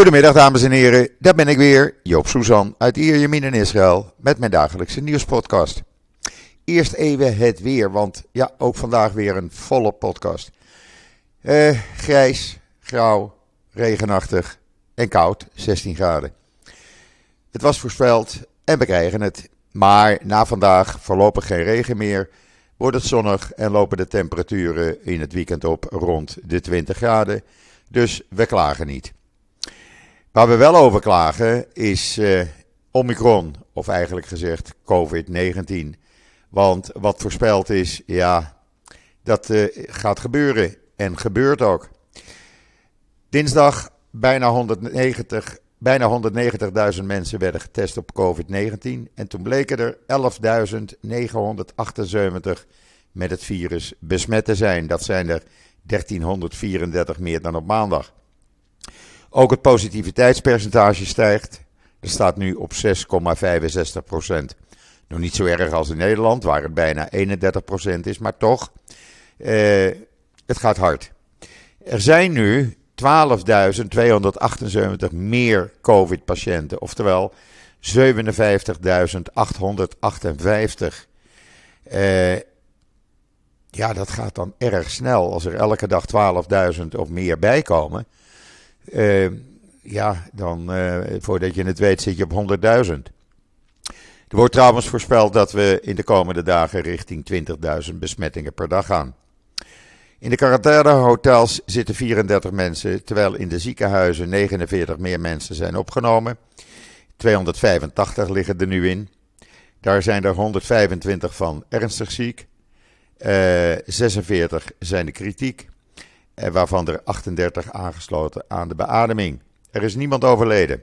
Goedemiddag dames en heren, daar ben ik weer, Joop Suzan uit Ierjemien in Israël met mijn dagelijkse nieuwspodcast. Eerst even het weer, want ja, ook vandaag weer een volle podcast. Eh, grijs, grauw, regenachtig en koud, 16 graden. Het was voorspeld en we krijgen het, maar na vandaag voorlopig geen regen meer, wordt het zonnig en lopen de temperaturen in het weekend op rond de 20 graden, dus we klagen niet. Waar we wel over klagen is uh, Omicron, of eigenlijk gezegd COVID-19. Want wat voorspeld is, ja, dat uh, gaat gebeuren en gebeurt ook. Dinsdag bijna 190, bijna 190.000 mensen werden getest op COVID-19 en toen bleken er 11.978 met het virus besmet te zijn. Dat zijn er 1334 meer dan op maandag. Ook het positiviteitspercentage stijgt. Er staat nu op 6,65 procent. Nog niet zo erg als in Nederland, waar het bijna 31 procent is, maar toch, eh, het gaat hard. Er zijn nu 12.278 meer COVID-patiënten, oftewel 57.858. Eh, ja, dat gaat dan erg snel. Als er elke dag 12.000 of meer bijkomen, uh, ja, dan uh, voordat je het weet zit je op 100.000. Er wordt trouwens voorspeld dat we in de komende dagen richting 20.000 besmettingen per dag gaan. In de quarantainehotels zitten 34 mensen, terwijl in de ziekenhuizen 49 meer mensen zijn opgenomen. 285 liggen er nu in. Daar zijn er 125 van ernstig ziek. Uh, 46 zijn de kritiek. Eh, waarvan er 38 aangesloten aan de beademing. Er is niemand overleden.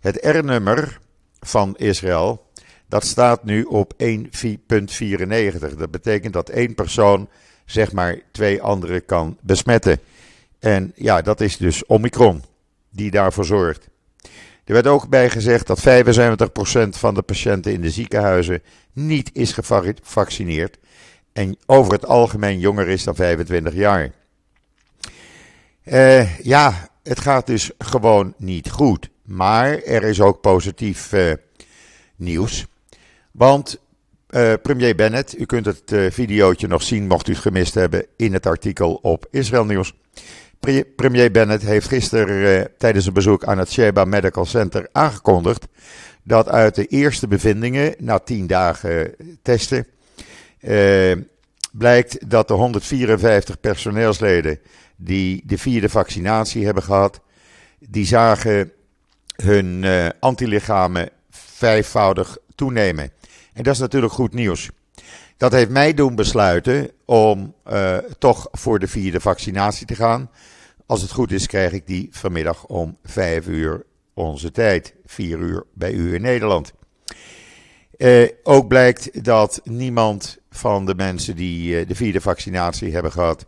Het R-nummer van Israël, dat staat nu op 1.94. Dat betekent dat één persoon zeg maar twee anderen kan besmetten. En ja, dat is dus Omicron die daarvoor zorgt. Er werd ook bij gezegd dat 75% van de patiënten in de ziekenhuizen niet is gevaccineerd en over het algemeen jonger is dan 25 jaar. Uh, ja, het gaat dus gewoon niet goed. Maar er is ook positief uh, nieuws. Want uh, premier Bennett, u kunt het videootje nog zien mocht u het gemist hebben in het artikel op Israël Nieuws. Pre premier Bennett heeft gisteren tijdens een bezoek aan het Sheba Medical Center aangekondigd dat uit de eerste bevindingen na tien dagen testen blijkt dat de 154 personeelsleden die de vierde vaccinatie hebben gehad, die zagen hun uh, antilichamen vijfvoudig toenemen. En dat is natuurlijk goed nieuws. Dat heeft mij doen besluiten om uh, toch voor de vierde vaccinatie te gaan. Als het goed is, krijg ik die vanmiddag om vijf uur onze tijd. Vier uur bij u in Nederland. Uh, ook blijkt dat niemand van de mensen die de vierde vaccinatie hebben gehad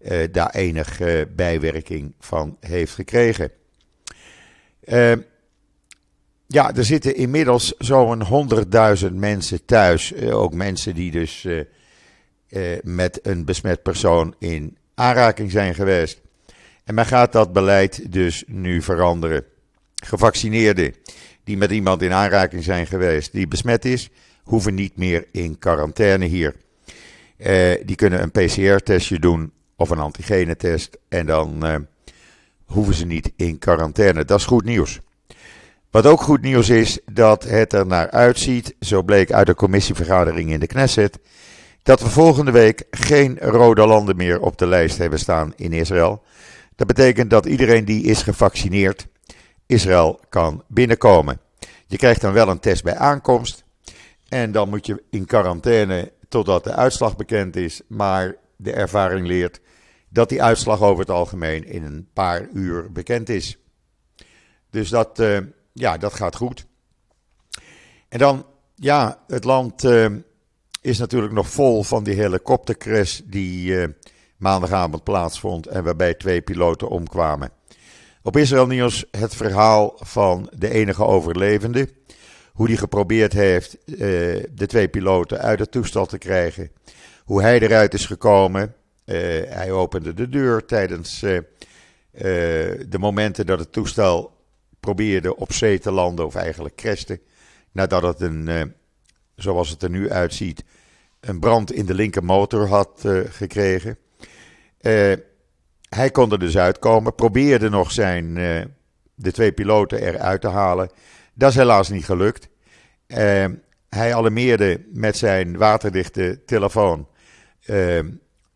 uh, daar enige bijwerking van heeft gekregen. Uh, ja, er zitten inmiddels zo'n 100.000 mensen thuis. Uh, ook mensen die dus met een besmet persoon in aanraking zijn geweest. En men gaat dat beleid dus nu veranderen. Gevaccineerden die met iemand in aanraking zijn geweest die besmet is, hoeven niet meer in quarantaine hier. die kunnen een PCR-testje doen of een antigenetest. En dan uh, hoeven ze niet in quarantaine. Dat is goed nieuws. Wat ook goed nieuws is, dat het er naar uitziet, zo bleek uit de commissievergadering in de Knesset, dat we volgende week geen rode landen meer op de lijst hebben staan in Israël. Dat betekent dat iedereen die is gevaccineerd Israël kan binnenkomen. Je krijgt dan wel een test bij aankomst en dan moet je in quarantaine totdat de uitslag bekend is. Maar de ervaring leert dat die uitslag over het algemeen in een paar uur bekend is. Dus dat, uh, ja, dat gaat goed. En dan, ja, het land uh, is natuurlijk nog vol van die helikoptercrash die uh, maandagavond plaatsvond en waarbij twee piloten omkwamen. Op Israël Nieuws het verhaal van de enige overlevende. Hoe die geprobeerd heeft de twee piloten uit het toestel te krijgen. Hoe hij eruit is gekomen. Uh, hij opende de deur tijdens uh, de momenten dat het toestel probeerde op zee te landen, of eigenlijk crashte, nadat het een, zoals het er nu uitziet, een brand in de linkermotor had gekregen. hij kon er dus uitkomen, probeerde nog zijn, de twee piloten eruit te halen. Dat is helaas niet gelukt. hij alarmeerde met zijn waterdichte telefoon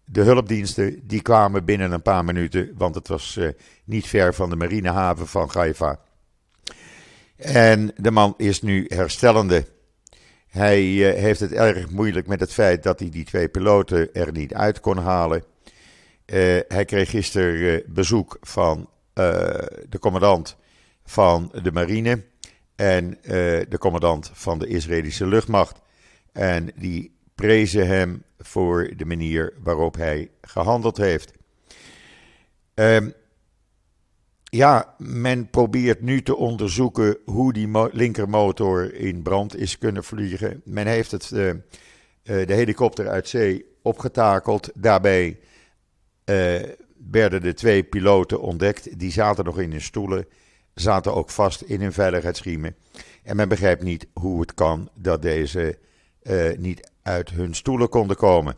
de hulpdiensten die kwamen binnen een paar minuten, want het was uh, niet ver van de marinehaven van Haifa. En de man is nu herstellende. Hij uh, heeft het erg moeilijk met het feit dat hij die twee piloten er niet uit kon halen. Uh, hij kreeg gisteren bezoek van de commandant van de marine en de commandant van de Israëlische luchtmacht. En die prezen hem voor de manier waarop hij gehandeld heeft. Um, ja, men probeert nu te onderzoeken hoe die linkermotor in brand is kunnen vliegen. Men heeft het, uh, uh, de helikopter uit zee opgetakeld. Daarbij uh, werden de twee piloten ontdekt. Die zaten nog in hun stoelen, zaten ook vast in hun veiligheidsriemen. En men begrijpt niet hoe het kan dat deze niet uit hun stoelen konden komen.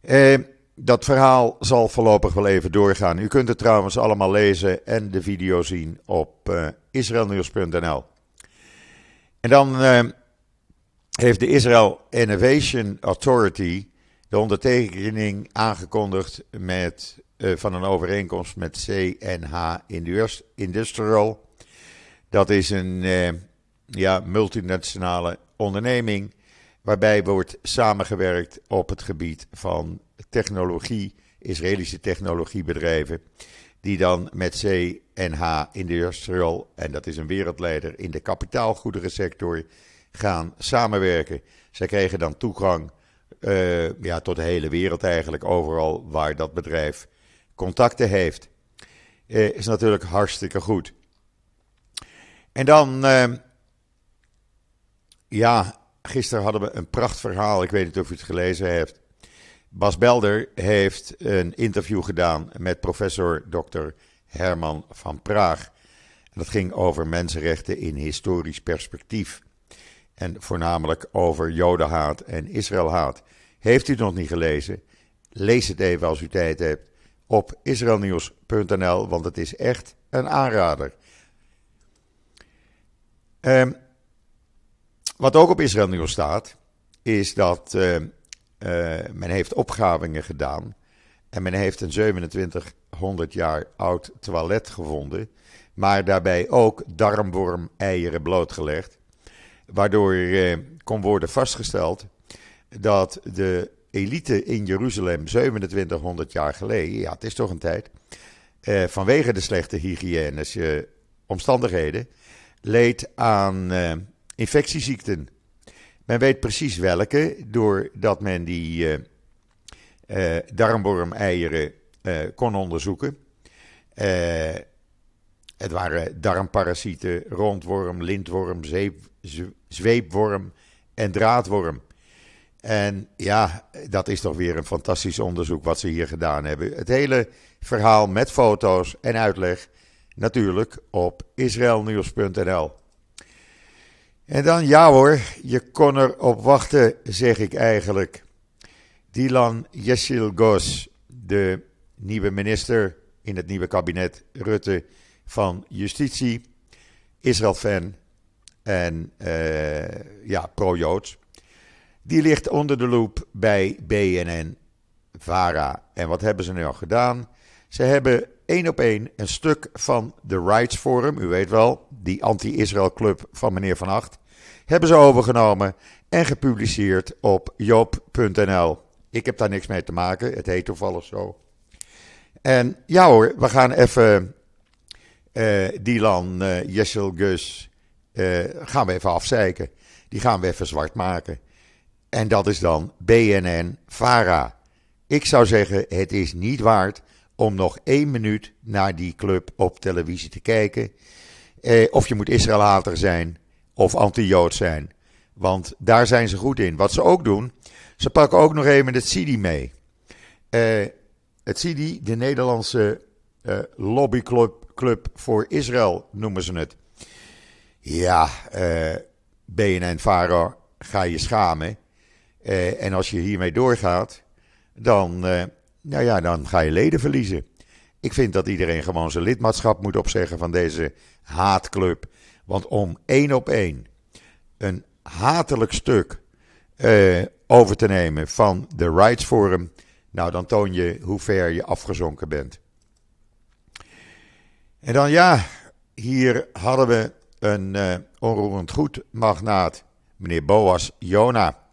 Eh, dat verhaal zal voorlopig wel even doorgaan. U kunt het trouwens allemaal lezen en de video zien op uh, israelnieuws.nl. En dan uh, heeft de Israel Innovation Authority de ondertekening aangekondigd met, uh, van een overeenkomst met CNH Industrial. Dat is een ja, multinationale onderneming waarbij wordt samengewerkt op het gebied van technologie, Israëlische technologiebedrijven, die dan met CNH Industrial, en dat is een wereldleider in de kapitaalgoederensector, gaan samenwerken. Zij kregen dan toegang uh, ja, tot de hele wereld eigenlijk, overal waar dat bedrijf contacten heeft. Uh, is natuurlijk hartstikke goed. En dan, uh, ja, Gisteren hadden we een prachtverhaal. Ik weet niet of u het gelezen heeft. Bas Belder heeft een interview gedaan met professor Dr. Herman van Praag. Dat ging over mensenrechten in historisch perspectief. En voornamelijk over Jodenhaat en Israëlhaat. Heeft u het nog niet gelezen? Lees het even als u tijd hebt op israelnieuws.nl, want het is echt een aanrader. Um, wat ook op Israël Nieuws staat, is dat uh, uh, men heeft opgravingen gedaan. En men heeft een 2700 jaar oud toilet gevonden. Maar daarbij ook darmworm-eieren blootgelegd. Waardoor uh, kon worden vastgesteld dat de elite in Jeruzalem 2700 jaar geleden, ja het is toch een tijd, vanwege de slechte hygiënische omstandigheden, leed aan infectieziekten. Men weet precies welke, doordat men die uh, uh, darmwormeieren uh, kon onderzoeken. het waren darmparasieten, rondworm, lintworm, zweepworm en draadworm. En ja, dat is toch weer een fantastisch onderzoek wat ze hier gedaan hebben. Het hele verhaal met foto's en uitleg natuurlijk op israelnieuws.nl. En dan, ja hoor, je kon erop wachten, zeg ik eigenlijk. Dylan Yesil Gos, de nieuwe minister in het nieuwe kabinet Rutte van Justitie, Israël-fan en uh, ja, pro-Joods. Die ligt onder de loep bij BNN Vara. En wat hebben ze nu al gedaan? Ze hebben één op één een stuk van de Rights Forum, u weet wel, die anti-Israël club van meneer Van Acht, hebben ze overgenomen en gepubliceerd op joop.nl. Ik heb daar niks mee te maken, het heet toevallig zo. En ja hoor, we gaan even uh, Dylan uh, Jessel Gus uh, gaan we even afzeiken. Die gaan we even zwart maken. En dat is dan BNN Vara. Ik zou zeggen, het is niet waard om nog één minuut naar die club op televisie te kijken. Eh, of je moet Israël-hater zijn of anti-Jood zijn. Want daar zijn ze goed in. Wat ze ook doen, ze pakken ook nog even het CD mee. Eh, het CIDI, de Nederlandse uh, lobbyclub club voor Israël, noemen ze het. Ja, uh, BNN Vara ga je schamen. Uh, en als je hiermee doorgaat, dan, nou ja, dan ga je leden verliezen. Ik vind dat iedereen gewoon zijn lidmaatschap moet opzeggen van deze haatclub. Want om één op één een hatelijk stuk uh, over te nemen van de Rights Forum, nou dan toon je hoe ver je afgezonken bent. En dan ja, hier hadden we een uh, onroerend goed magnaat, meneer Boas Jona.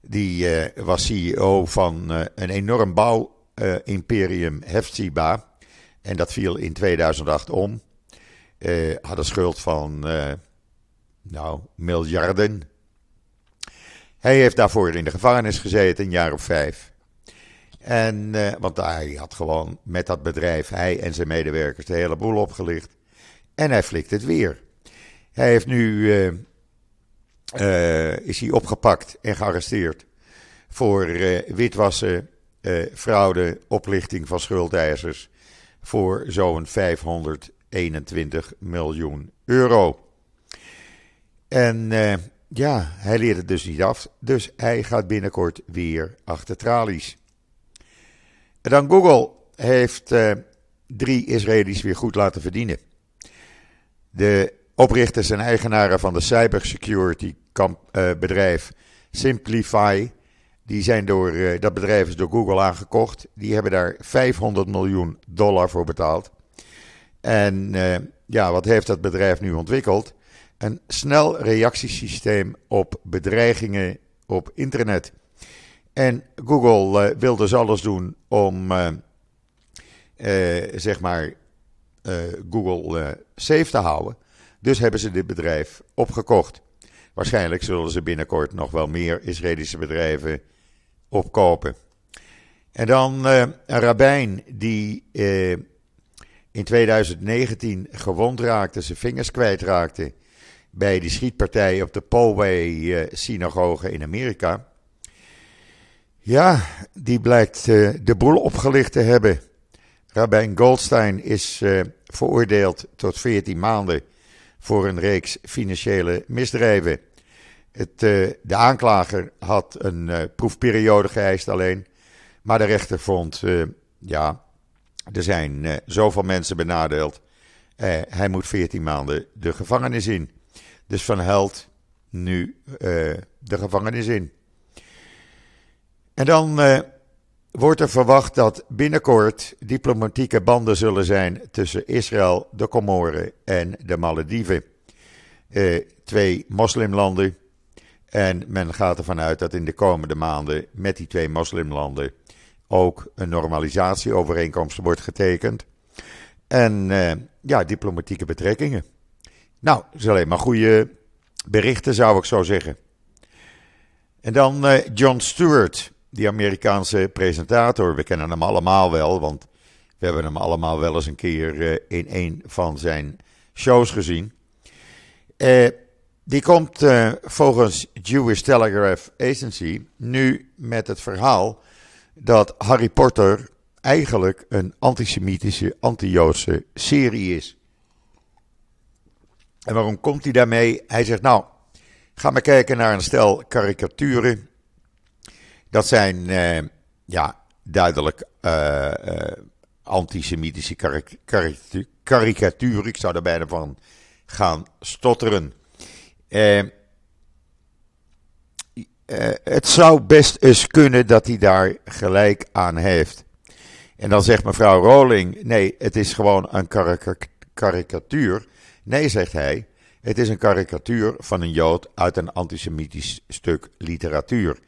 Die uh, was CEO van een enorm bouwimperium Hefziba. En dat viel in 2008 om. had een schuld van nou, miljarden. Hij heeft daarvoor in de gevangenis gezeten, een jaar of vijf. En, want hij had gewoon met dat bedrijf, hij en zijn medewerkers, de hele boel opgelicht. En hij flikt het weer. Hij heeft nu, is hij opgepakt en gearresteerd voor witwassen, fraude, oplichting van schuldeisers voor zo'n 521 miljoen euro. En ja, hij leert het dus niet af. Dus hij gaat binnenkort weer achter tralies. En dan Google heeft drie Israëli's weer goed laten verdienen. De oprichters en eigenaren van de cybersecurity uh, bedrijf Simplify, die zijn door, uh, dat bedrijf is door Google aangekocht. Die hebben daar 500 miljoen dollar voor betaald. En ja, wat heeft dat bedrijf nu ontwikkeld? een snel reactiesysteem op bedreigingen op internet. En Google wil dus alles doen om, zeg maar, Google safe te houden. Dus hebben ze dit bedrijf opgekocht. Waarschijnlijk zullen ze binnenkort nog wel meer Israëlische bedrijven opkopen. En dan een rabbijn die in 2019 gewond raakte, zijn vingers kwijtraakte bij die schietpartij op de Poway-synagoge eh, in Amerika. Ja, die blijkt uh, de boel opgelicht te hebben. Rabijn Goldstein is uh, veroordeeld tot 14 maanden voor een reeks financiële misdrijven. Het, uh, de aanklager had een proefperiode geëist alleen, maar de rechter vond, ja, er zijn zoveel mensen benadeeld. hij moet 14 maanden de gevangenis in. Dus Van Held nu de gevangenis in. En dan wordt er verwacht dat binnenkort diplomatieke banden zullen zijn tussen Israël, de Comoren en de Malediven. Uh, twee moslimlanden. En men gaat ervan uit dat in de komende maanden met die twee moslimlanden ook een normalisatieovereenkomst wordt getekend. En ja, diplomatieke betrekkingen. Nou, dat is alleen maar goede berichten, zou ik zo zeggen. En dan uh, Jon Stewart, die Amerikaanse presentator. We kennen hem allemaal wel, want we hebben hem allemaal wel eens een keer uh, in een van zijn shows gezien. Uh, die komt volgens Jewish Telegraph Agency nu met het verhaal dat Harry Potter eigenlijk een antisemitische, anti-Joodse serie is. En waarom komt hij daarmee? Hij zegt, nou, ga maar kijken naar een stel karikaturen. Dat zijn, uh, ja, duidelijk uh, uh, antisemitische karik karikaturen. Ik zou er bijna van gaan stotteren. het zou best eens kunnen dat hij daar gelijk aan heeft. En dan zegt mevrouw Rowling: nee, het is gewoon een karikatuur. Nee, zegt hij, het is een karikatuur van een Jood uit een antisemitisch stuk literatuur.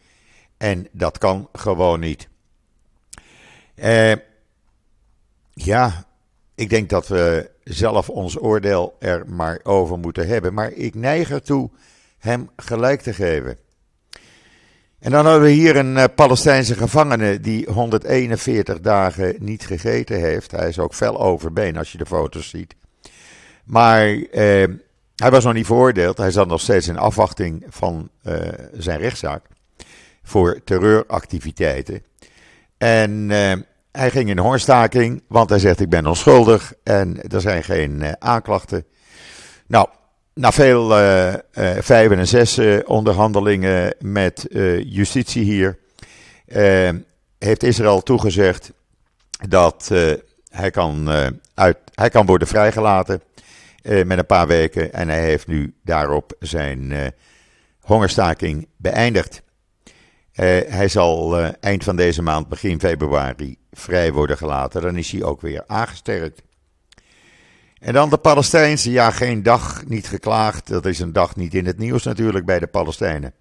En dat kan gewoon niet. Eh, ja, ik denk dat we zelf ons oordeel er maar over moeten hebben. Maar ik neig ertoe hem gelijk te geven. En dan hebben we hier een uh, Palestijnse gevangene die 141 dagen niet gegeten heeft. Hij is ook fel overbeen als je de foto's ziet. Maar eh, hij was nog niet veroordeeld. Hij zat nog steeds in afwachting van eh, zijn rechtszaak voor terreuractiviteiten. En eh, hij ging in hongerstaking, want hij zegt ik ben onschuldig en er zijn geen aanklachten. Nou, na veel vijf en zes onderhandelingen met justitie hier, heeft Israël toegezegd dat hij, kan, uit, hij kan worden vrijgelaten met een paar weken. En hij heeft nu daarop zijn hongerstaking beëindigd. Hij zal eind van deze maand, begin februari, vrij worden gelaten. Dan is hij ook weer aangesterkt. En dan de Palestijnse. Ja, geen dag niet geklaagd. Dat is een dag niet in het nieuws natuurlijk bij de Palestijnen.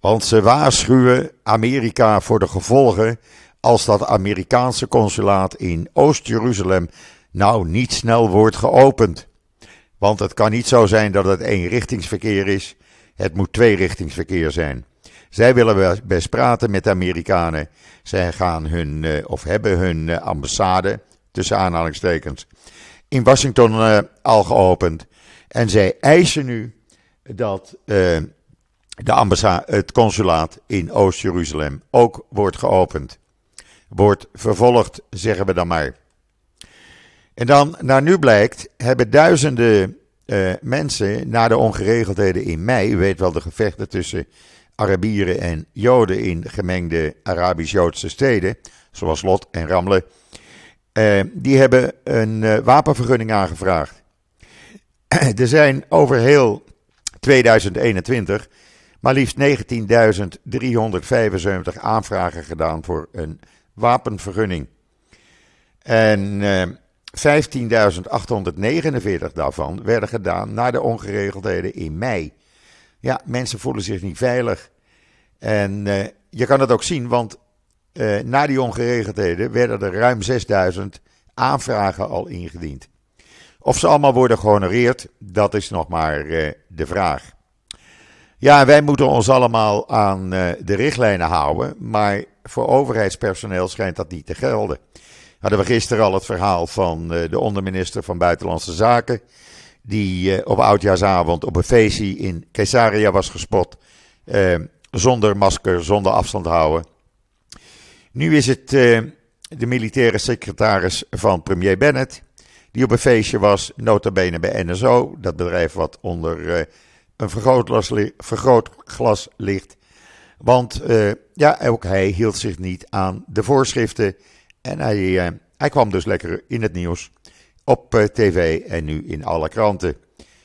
Want ze waarschuwen Amerika voor de gevolgen als dat Amerikaanse consulaat in Oost-Jeruzalem nou niet snel wordt geopend. Want het kan niet zo zijn dat het eenrichtingsverkeer is. Het moet tweerichtingsverkeer zijn. Zij willen best praten met de Amerikanen. Zij gaan hun, eh, of hebben hun eh, ambassade, tussen aanhalingstekens, in Washington uh, al geopend. En zij eisen nu dat de het consulaat in Oost-Jeruzalem ook wordt geopend. Wordt vervolgd, zeggen we dan maar. En dan, naar nu blijkt, hebben duizenden mensen na de ongeregeldheden in mei, u weet wel de gevechten tussen Arabieren en Joden in gemengde Arabisch-Joodse steden, zoals Lot en Ramle, uh, die hebben een uh, wapenvergunning aangevraagd. er zijn over heel 2021 maar liefst 19.375 aanvragen gedaan voor een wapenvergunning. En 15.849 daarvan werden gedaan na de ongeregeldheden in mei. Ja, mensen voelen zich niet veilig. En uh, je kan het ook zien, want uh, na die ongeregeldheden werden er ruim 6000 aanvragen al ingediend. Of ze allemaal worden gehonoreerd, dat is nog maar uh, de vraag. Ja, wij moeten ons allemaal aan de richtlijnen houden, maar voor overheidspersoneel schijnt dat niet te gelden hadden we gisteren al het verhaal van de onderminister van Buitenlandse Zaken. Die uh, op oudjaarsavond op een feestje in Caesarea was gespot. Uh, zonder masker, zonder afstand houden. Nu is het de militaire secretaris van premier Bennett. Die op een feestje was, nota bene bij NSO. Dat bedrijf wat onder een vergrootglas, vergrootglas ligt. Want ja, ook hij hield zich niet aan de voorschriften en hij, hij kwam dus lekker in het nieuws op uh, tv en nu in alle kranten.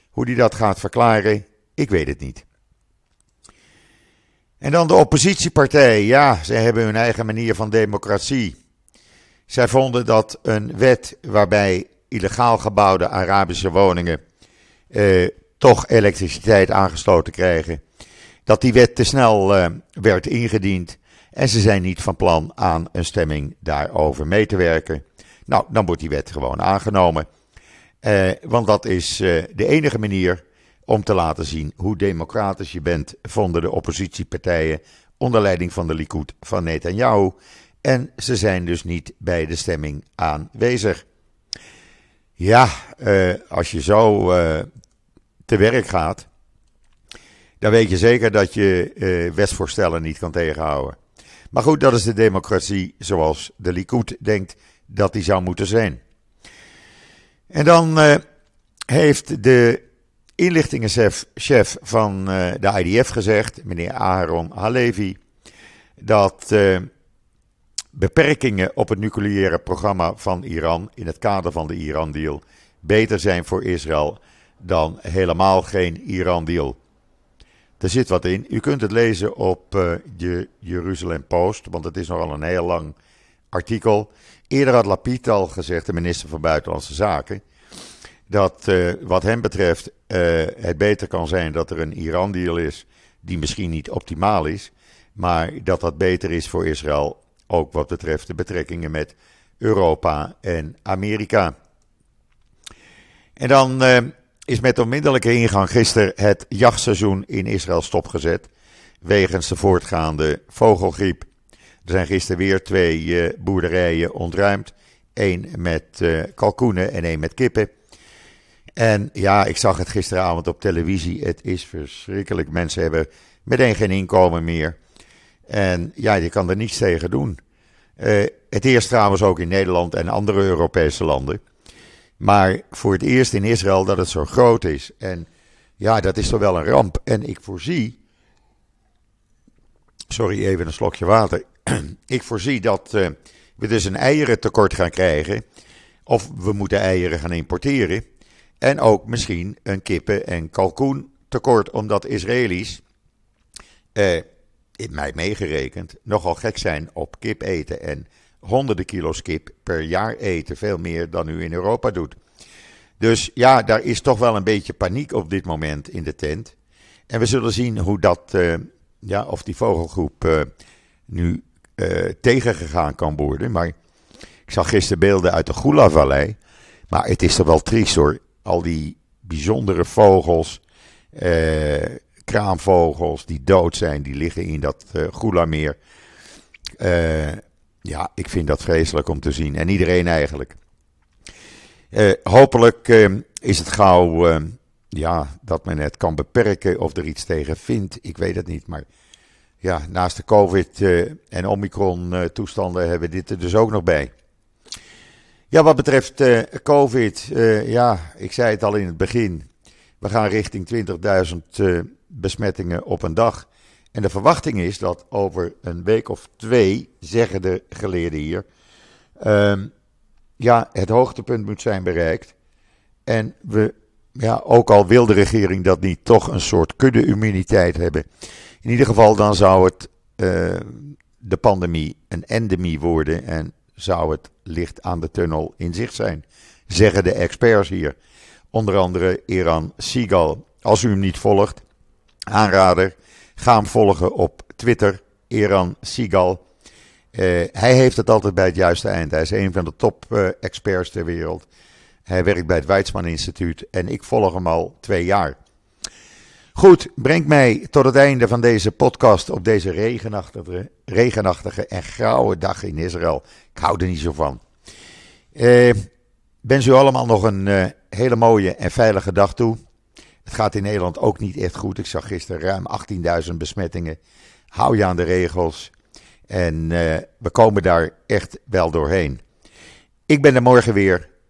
Hoe hij dat gaat verklaren, ik weet het niet. En dan de oppositiepartij. Ja, zij hebben hun eigen manier van democratie. Zij vonden dat een wet waarbij illegaal gebouwde Arabische woningen eh, toch elektriciteit aangesloten krijgen, dat die wet te snel eh, werd ingediend en ze zijn niet van plan aan een stemming daarover mee te werken. Nou, dan wordt die wet gewoon aangenomen. Eh, want dat is eh, de enige manier om te laten zien hoe democratisch je bent, vonden de oppositiepartijen onder leiding van de Likud van Netanyahu. En ze zijn dus niet bij de stemming aanwezig. Ja, eh, als je zo te werk gaat, dan weet je zeker dat je wetsvoorstellen niet kan tegenhouden. Maar goed, dat is de democratie zoals de Likud denkt dat die zou moeten zijn. En dan uh, heeft de inlichtingenchef van uh, de IDF gezegd, meneer Aaron Halevi, dat uh, beperkingen op het nucleaire programma van Iran in het kader van de Iran-deal beter zijn voor Israël dan helemaal geen Iran-deal. Er zit wat in. U kunt het lezen op de Jeruzalem Post, want het is nogal een heel lang artikel. Eerder had Lapid al gezegd, de minister van Buitenlandse Zaken, dat uh, wat hem betreft uh, het beter kan zijn dat er een Iran-deal is die misschien niet optimaal is, maar dat dat beter is voor Israël, ook wat betreft de betrekkingen met Europa en Amerika. En dan is met onmiddellijke ingang gisteren het jachtseizoen in Israël stopgezet. Wegens de voortgaande vogelgriep. Er zijn gisteren weer twee uh, boerderijen ontruimd. Eén met uh, kalkoenen en één met kippen. En ja, ik zag het gisteravond op televisie. Het is verschrikkelijk. Mensen hebben meteen geen inkomen meer. En ja, je kan er niets tegen doen. Uh, het eerst trouwens ook in Nederland en andere Europese landen. Maar voor het eerst in Israël dat het zo groot is. En ja, dat is toch wel een ramp. En ik voorzie. Sorry, even een slokje water. ik voorzie dat uh, we dus een eierentekort gaan krijgen. Of we moeten eieren gaan importeren. En ook misschien een kippen- en kalkoentekort, omdat Israëli's, eh, in mij meegerekend, nogal gek zijn op kip eten. En honderden kilo's kip per jaar eten, veel meer dan u in Europa doet. Dus ja, daar is toch wel een beetje paniek op dit moment in de tent. En we zullen zien hoe dat, uh, ja, of die vogelgroep uh, nu uh, tegengegaan kan worden. Maar ik zag gisteren beelden uit de Gula-vallei. Maar het is toch wel triest hoor. Al die bijzondere vogels, kraanvogels die dood zijn, die liggen in dat Gula-meer. ja, ik vind dat vreselijk om te zien. En iedereen eigenlijk. Uh, hopelijk uh, is het gauw uh, ja, dat men het kan beperken of er iets tegen vindt. Ik weet het niet. Maar ja, naast de COVID en Omicron toestanden hebben we dit er dus ook nog bij. Ja, wat betreft COVID, ja, ik zei het al in het begin. We gaan richting 20.000 besmettingen op een dag. En de verwachting is dat over een week of twee, zeggen de geleerden hier, ehm, ja, het hoogtepunt moet zijn bereikt. En we, ja, ook al wil de regering dat niet, toch een soort kudde-immuniteit hebben. In ieder geval, dan zou het uh, de pandemie een endemie worden en zou het licht aan de tunnel in zicht zijn, zeggen de experts hier. Onder andere Iran Sigal. Als u hem niet volgt, aanrader, ga hem volgen op Twitter, Iran Sigal. Uh, hij heeft het altijd bij het juiste eind. Hij is een van de top-experts uh, ter wereld. Hij werkt bij het Weizmann Instituut en ik volg hem al twee jaar. Goed, brengt mij tot het einde van deze podcast op deze regenachtige, regenachtige en grauwe dag in Israël. Ik hou er niet zo van. Uh, wens u allemaal nog een hele mooie en veilige dag toe. Het gaat in Nederland ook niet echt goed. Ik zag gisteren ruim 18.000 besmettingen. Hou je aan de regels. En uh, we komen daar echt wel doorheen. Ik ben er morgen weer